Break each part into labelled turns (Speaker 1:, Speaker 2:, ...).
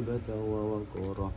Speaker 1: هيبة ووقورا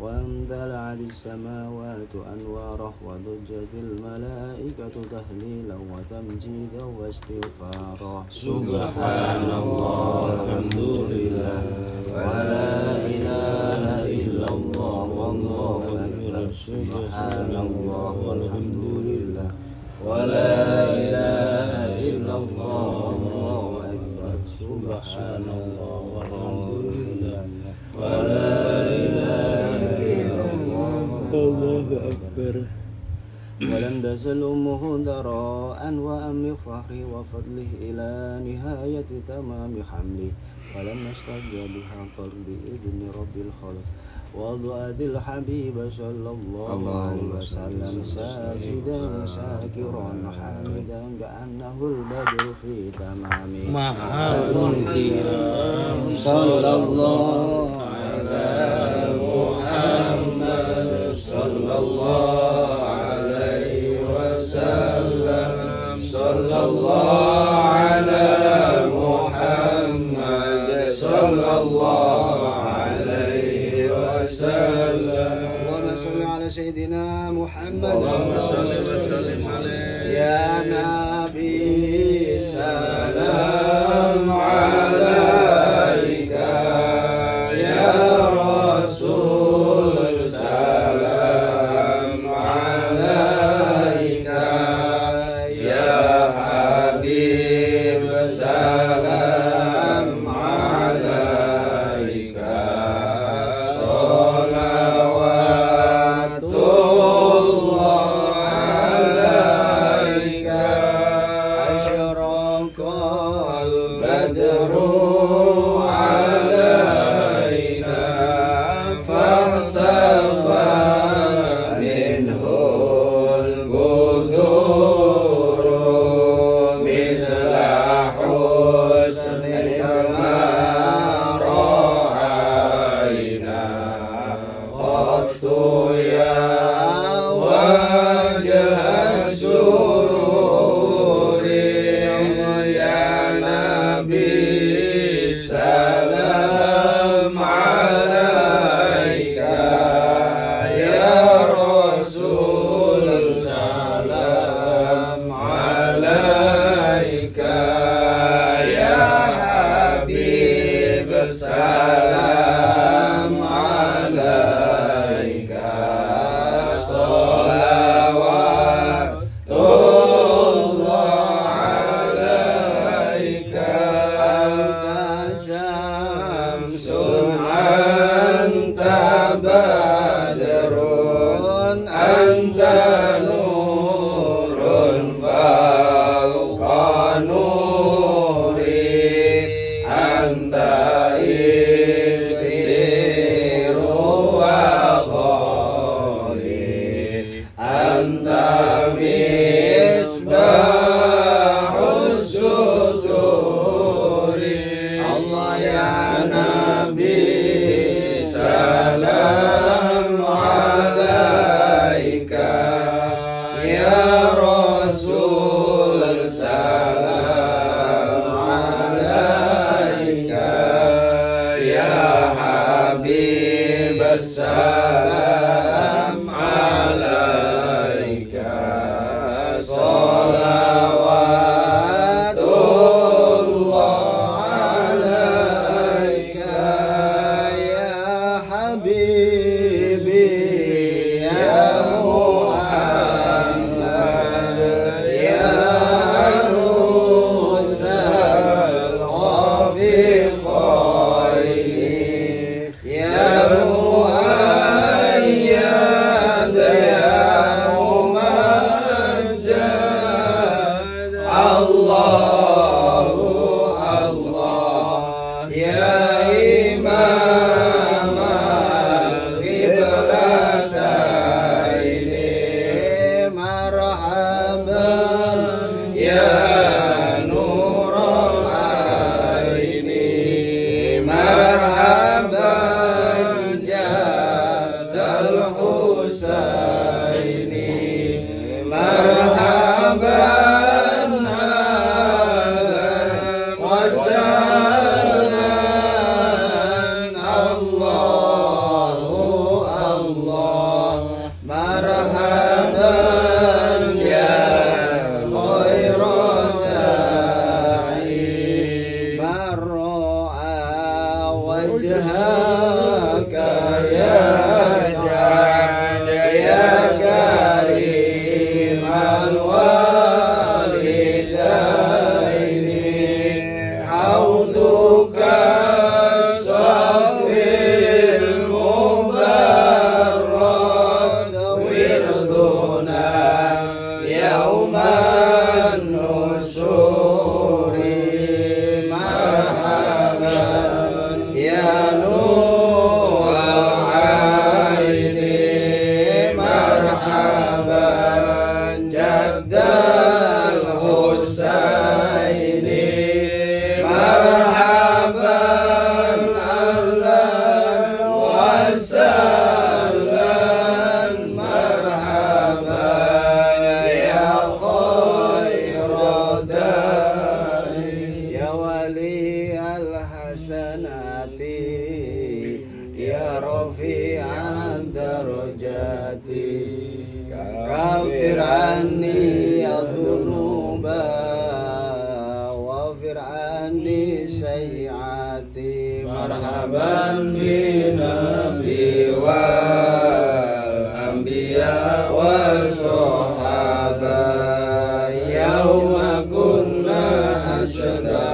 Speaker 1: وامتلأت السماوات أنواره وضجت الملائكة تهليلا وتمجيدا واستغفارا. سبحان الله والحمد لله ولا إله إلا الله والله أكبر. سبحان الله والحمد لله ولا ولم تزل أمه دراء وأم فخري وفضله إلى نهاية تمام حمله. ولم يشتد بها قلبي بإذن رب الخلق. وضعت الحبيب صلى الله عليه وسلم ساجدا شاكرا حامدا كأنه البدر في تمامه. Mulia صلى الله وسلم. اللهم صل على سيدنا محمد. اللهم صل وسلم
Speaker 2: عليه.
Speaker 1: يا نبي عني الذنوب واغفر عني سيئاتي. مرحبا بنبي والأنبياء والصحابة. يوم كنا أشداء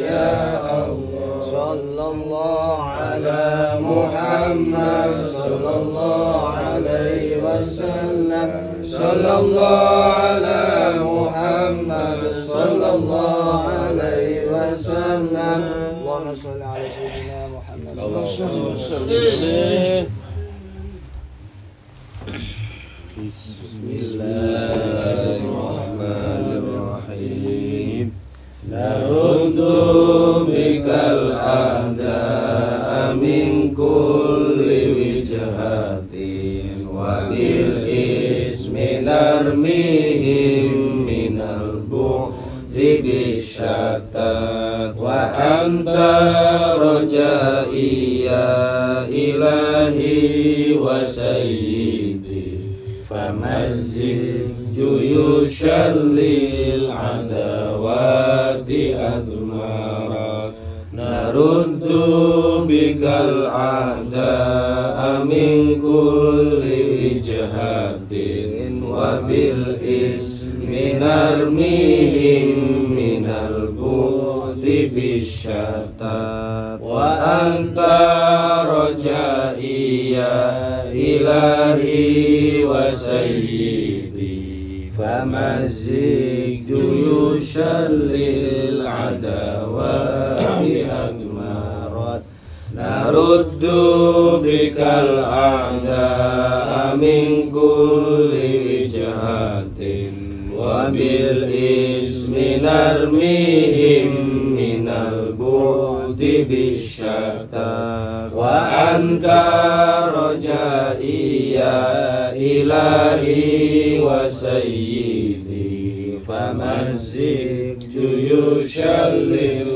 Speaker 1: يا الله. صلى الله على محمد. صلى الله عليه وسلم. صلى الله على محمد. صلى الله عليه وسلم. اللهم صل على سيدنا محمد. اللهم صل وسلم
Speaker 2: عليه
Speaker 1: Bismillahirrahmanirrahim. Naruddu bikal ada min kulli wijhatin wa bil ismi narmihim minal bu'di bisyatat wa anta ilahi wa sayyid مزق جيوش للعداوات أدمارا نرد بك الأعداء من كل جهة وبالإسم نرميهم تهدي بالشتات وأنت رجائي يا إلهي وسيدي فمزق جيوش للعداوات أدمارت نرد بك الأعداء من كل wabil ismi narmihim minal budi bisyata wa anta roja'iya ilahi wa sayyidi famazik juyushallim